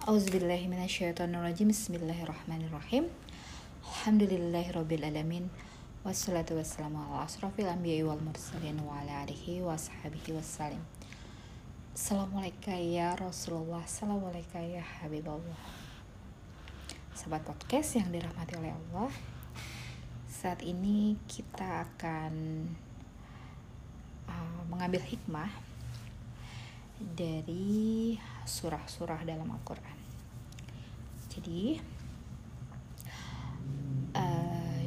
Auzubillahiminasyaitonirrajim Bismillahirrahmanirrahim. Alhamdulillahirrabbilalamin Wassalatu wassalamu ala ya Rasulullah. Assalamualaikum ya Habibullah. Sahabat podcast yang dirahmati oleh Allah Saat ini kita akan uh, mengambil hikmah dari surah-surah dalam Al-Quran. Jadi uh,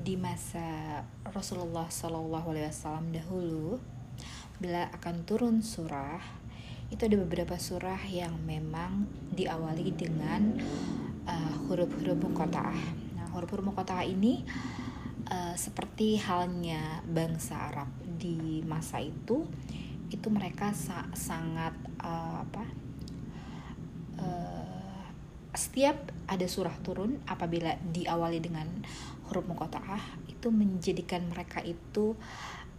di masa Rasulullah SAW dahulu, bila akan turun surah, itu ada beberapa surah yang memang diawali dengan uh, huruf-huruf muqatta'ah. Nah, huruf-huruf muqatta'ah ini uh, seperti halnya bangsa Arab di masa itu itu mereka sa sangat uh, apa uh, setiap ada surah turun apabila diawali dengan huruf muqatta'ah itu menjadikan mereka itu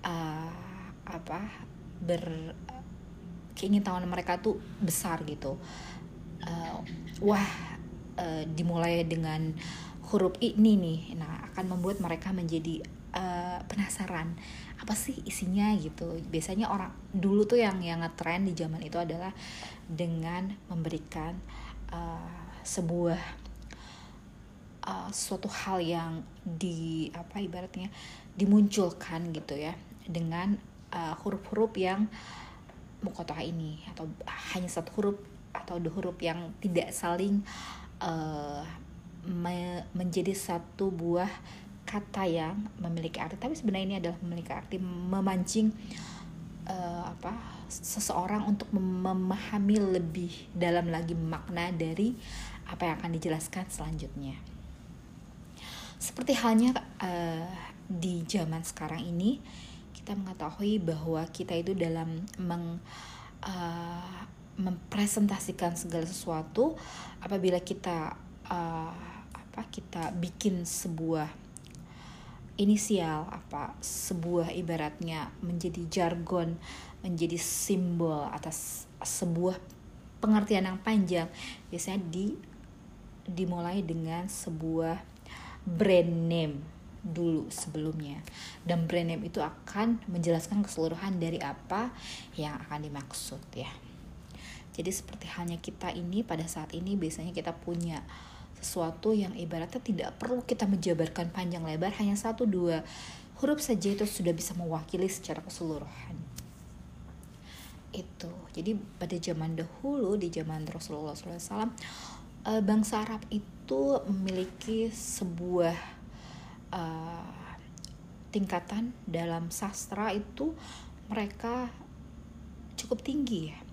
uh, apa ber keinginan mereka tuh besar gitu. Uh, wah uh, dimulai dengan huruf ini nih nah akan membuat mereka menjadi uh, penasaran apa sih isinya gitu. Biasanya orang dulu tuh yang yang ngetren di zaman itu adalah dengan memberikan uh, sebuah uh, suatu hal yang di apa ibaratnya dimunculkan gitu ya dengan huruf-huruf uh, yang mukotoh ini atau hanya satu huruf atau dua huruf yang tidak saling uh, me menjadi satu buah kata yang memiliki arti. Tapi sebenarnya ini adalah memiliki arti memancing uh, apa seseorang untuk memahami lebih dalam lagi makna dari apa yang akan dijelaskan selanjutnya. Seperti halnya uh, di zaman sekarang ini kita mengetahui bahwa kita itu dalam meng uh, mempresentasikan segala sesuatu apabila kita uh, apa kita bikin sebuah inisial apa sebuah ibaratnya menjadi jargon menjadi simbol atas sebuah pengertian yang panjang biasanya di dimulai dengan sebuah brand name dulu sebelumnya. Dan brand name itu akan menjelaskan keseluruhan dari apa yang akan dimaksud ya. Jadi seperti halnya kita ini pada saat ini biasanya kita punya sesuatu yang ibaratnya tidak perlu kita menjabarkan panjang lebar hanya satu dua huruf saja itu sudah bisa mewakili secara keseluruhan. Itu. Jadi pada zaman dahulu di zaman Rasulullah SAW eh, bangsa Arab itu memiliki sebuah uh, tingkatan dalam sastra itu mereka cukup tinggi. Ya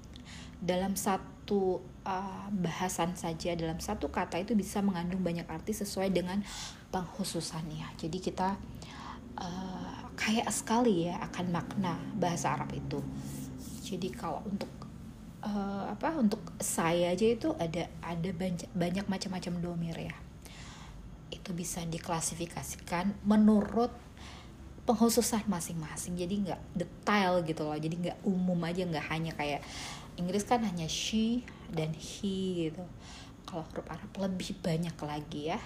dalam satu uh, bahasan saja dalam satu kata itu bisa mengandung banyak arti sesuai dengan penghususannya. Jadi kita uh, kayak sekali ya akan makna bahasa Arab itu. Jadi kalau untuk uh, apa untuk saya aja itu ada ada banyak banyak macam-macam domir ya. Itu bisa diklasifikasikan menurut penghususan masing-masing jadi nggak detail gitu loh jadi nggak umum aja nggak hanya kayak Inggris kan hanya she dan he gitu. Kalau huruf Arab lebih banyak lagi ya.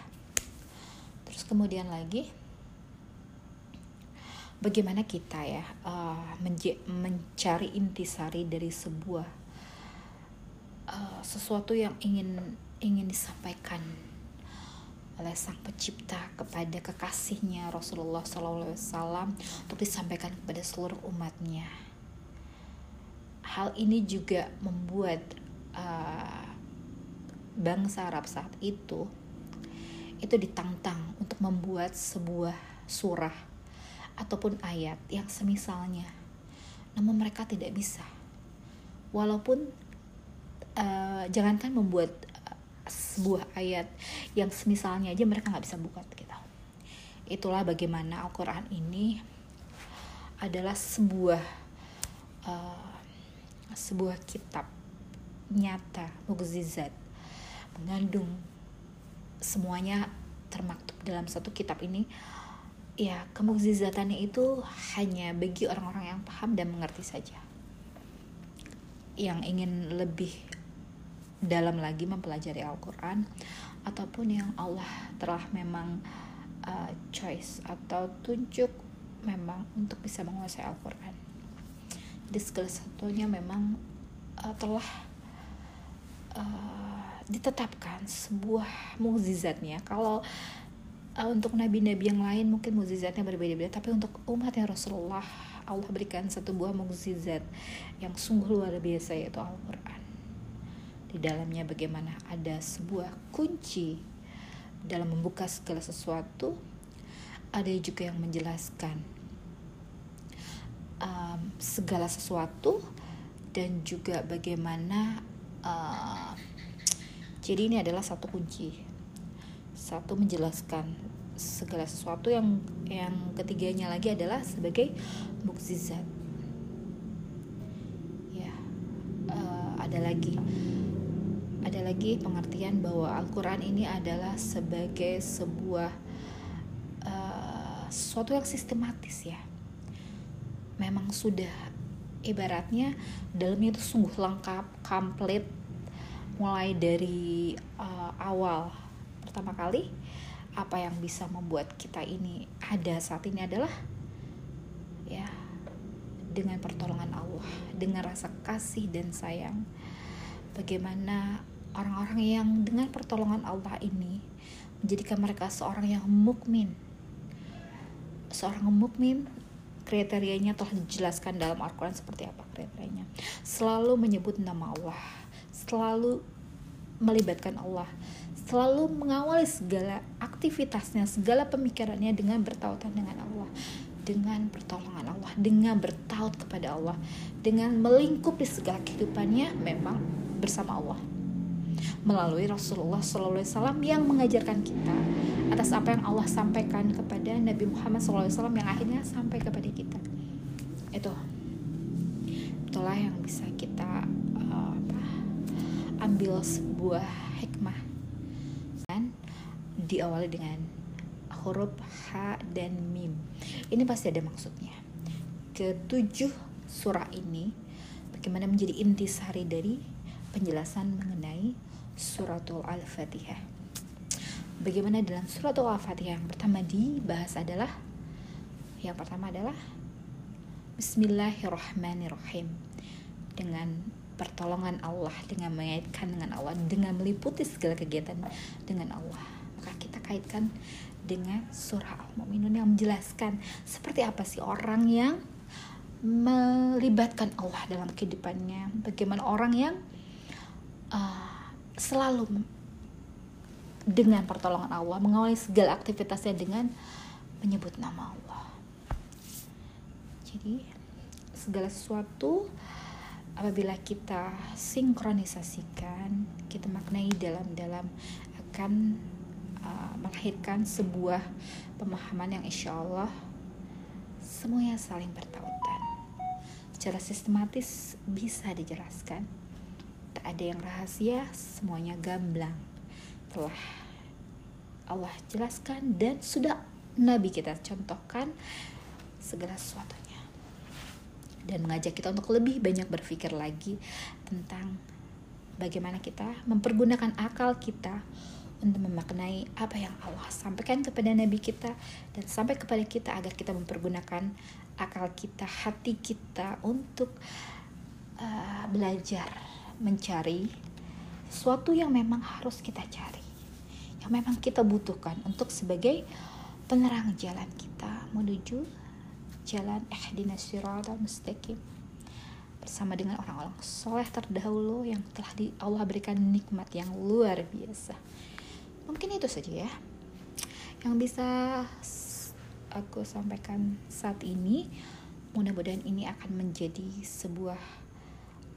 Terus kemudian lagi bagaimana kita ya uh, mencari intisari dari sebuah uh, sesuatu yang ingin ingin disampaikan oleh sang pencipta kepada kekasihnya Rasulullah SAW untuk disampaikan kepada seluruh umatnya hal ini juga membuat uh, bangsa Arab saat itu itu ditantang untuk membuat sebuah surah ataupun ayat yang semisalnya. Namun mereka tidak bisa. Walaupun uh, jangankan membuat uh, sebuah ayat yang semisalnya aja mereka nggak bisa buka gitu. Itulah bagaimana Al-Quran ini adalah sebuah uh, sebuah kitab nyata mukjizat mengandung semuanya termaktub dalam satu kitab ini ya kemukjizatannya itu hanya bagi orang-orang yang paham dan mengerti saja. Yang ingin lebih dalam lagi mempelajari Al-Quran ataupun yang Allah telah memang uh, choice atau tunjuk memang untuk bisa menguasai Al-Quran jadi segala satunya memang uh, telah uh, ditetapkan sebuah mukjizatnya. Kalau uh, untuk nabi-nabi yang lain mungkin mukjizatnya berbeda-beda tapi untuk umatnya Rasulullah Allah berikan satu buah mukjizat yang sungguh luar biasa yaitu Al-Quran. Di dalamnya bagaimana ada sebuah kunci dalam membuka segala sesuatu ada juga yang menjelaskan um, segala sesuatu dan juga bagaimana uh, jadi ini adalah satu kunci. Satu menjelaskan segala sesuatu yang yang ketiganya lagi adalah sebagai mukjizat. Ya uh, ada lagi. Ada lagi pengertian bahwa Al-Quran ini adalah sebagai sebuah uh, sesuatu yang sistematis ya. Memang sudah ibaratnya dalamnya itu sungguh lengkap, komplit, mulai dari uh, awal pertama kali apa yang bisa membuat kita ini ada saat ini adalah ya dengan pertolongan Allah, dengan rasa kasih dan sayang. Bagaimana orang-orang yang dengan pertolongan Allah ini menjadikan mereka seorang yang mukmin. Seorang mukmin kriterianya telah dijelaskan dalam Al-Quran seperti apa kriterianya. Selalu menyebut nama Allah, selalu melibatkan Allah, selalu mengawali segala aktivitasnya, segala pemikirannya dengan bertautan dengan Allah, dengan pertolongan Allah, dengan bertaut kepada Allah, dengan melingkupi segala kehidupannya memang bersama Allah melalui Rasulullah SAW yang mengajarkan kita atas apa yang Allah sampaikan kepada Nabi Muhammad SAW yang akhirnya sampai kepada kita. Itu. Itulah yang bisa kita uh, apa, ambil sebuah hikmah dan diawali dengan huruf H dan Mim. Ini pasti ada maksudnya. Ketujuh surah ini bagaimana menjadi intisari dari penjelasan mengenai suratul Al-Fatihah. Bagaimana dalam suratul Al-Fatihah? Yang pertama dibahas adalah yang pertama adalah Bismillahirrahmanirrahim. Dengan pertolongan Allah dengan mengaitkan dengan Allah dengan meliputi segala kegiatan dengan Allah. Maka kita kaitkan dengan surah Al-Mu'minun yang menjelaskan seperti apa sih orang yang melibatkan Allah dalam kehidupannya. Bagaimana orang yang uh, selalu dengan pertolongan Allah mengawali segala aktivitasnya dengan menyebut nama Allah. Jadi segala sesuatu apabila kita sinkronisasikan, kita maknai dalam-dalam akan uh, melahirkan sebuah pemahaman yang insya Allah semuanya saling bertautan. Secara sistematis bisa dijelaskan ada yang rahasia, semuanya gamblang. Telah Allah jelaskan dan sudah Nabi kita contohkan segala sesuatunya. Dan mengajak kita untuk lebih banyak berpikir lagi tentang bagaimana kita mempergunakan akal kita untuk memaknai apa yang Allah sampaikan kepada Nabi kita dan sampai kepada kita agar kita mempergunakan akal kita, hati kita untuk uh, belajar mencari sesuatu yang memang harus kita cari, yang memang kita butuhkan untuk sebagai penerang jalan kita menuju jalan ihdinas siratal mustaqim bersama dengan orang-orang soleh terdahulu yang telah di Allah berikan nikmat yang luar biasa. Mungkin itu saja ya yang bisa aku sampaikan saat ini. Mudah-mudahan ini akan menjadi sebuah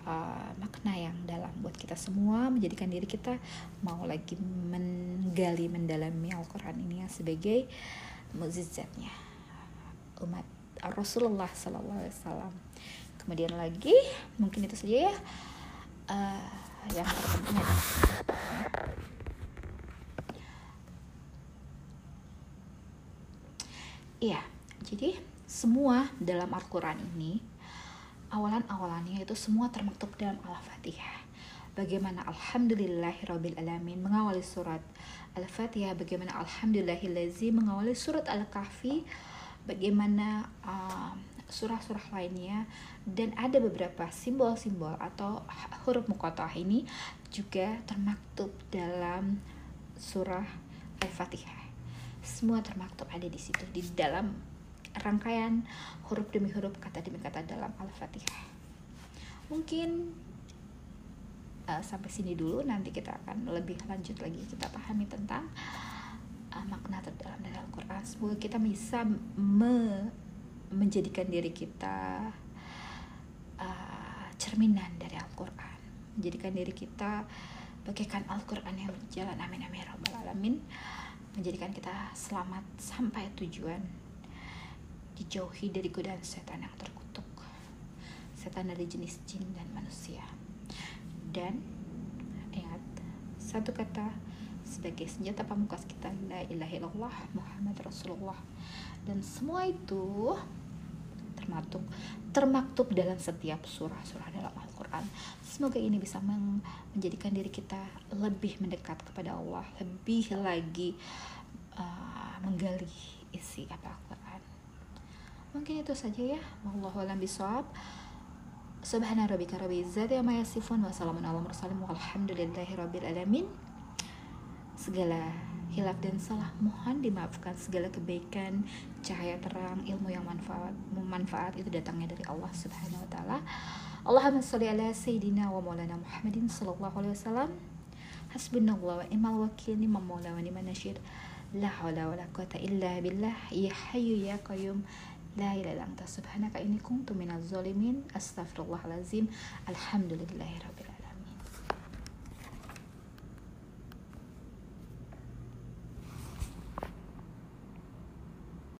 uh, makna yang dalam buat kita semua menjadikan diri kita mau lagi menggali mendalami Al-Quran ini yang sebagai mukjizatnya umat Rasulullah Wasallam. Kemudian lagi mungkin itu saja ya uh, yang terpenting. Iya, jadi semua dalam Al-Quran ini awalan-awalannya itu semua termaktub dalam Al-Fatihah. bagaimana alhamdulillahirabbil alamin mengawali surat Al-Fatihah, bagaimana alhamdulillahillazi mengawali surat Al-Kahfi, bagaimana uh, surah-surah lainnya dan ada beberapa simbol-simbol atau huruf muqatta'ah ini juga termaktub dalam surah Al-Fatihah. Semua termaktub ada di situ di dalam rangkaian huruf demi huruf kata demi kata dalam Al-Fatihah. Mungkin uh, sampai sini dulu. Nanti kita akan lebih lanjut lagi. Kita pahami tentang uh, makna terdalam dari Al-Quran. Semoga kita bisa me menjadikan diri kita uh, cerminan dari Al-Quran. Menjadikan diri kita bagaikan Al-Quran yang berjalan. Amin amin ya rabbal alamin. Menjadikan kita selamat sampai tujuan dijauhi dari godaan setan yang terkutuk setan dari jenis jin dan manusia dan ingat satu kata sebagai senjata pamungkas kita la ilaha illallah Muhammad Rasulullah dan semua itu termaktub termaktub dalam setiap surah-surah dalam Al-Qur'an. Semoga ini bisa menjadikan diri kita lebih mendekat kepada Allah, lebih lagi uh, menggali isi apa. Mungkin itu saja ya. Wallahu a'lam bishawab. Subhana rabbika rabbil izzati amma yasifun wa salamun ala mursalin walhamdulillahi rabbil alamin. Segala hilaf dan salah mohon dimaafkan segala kebaikan, cahaya terang, ilmu yang manfaat, manfaat itu datangnya dari Allah Subhanahu wa taala. Allahumma sholli ala sayyidina wa maulana Muhammadin sallallahu alaihi wasallam. Hasbunallah wa ni'mal wakil, ni'mal maula wa ni'man nasyir. La haula wa la quwata illa billah. Ya hayyu ya qayyum. لا إله إلا أنت سبحانك إني كنت من الظالمين أستغفر الله العظيم الحمد لله رب العالمين.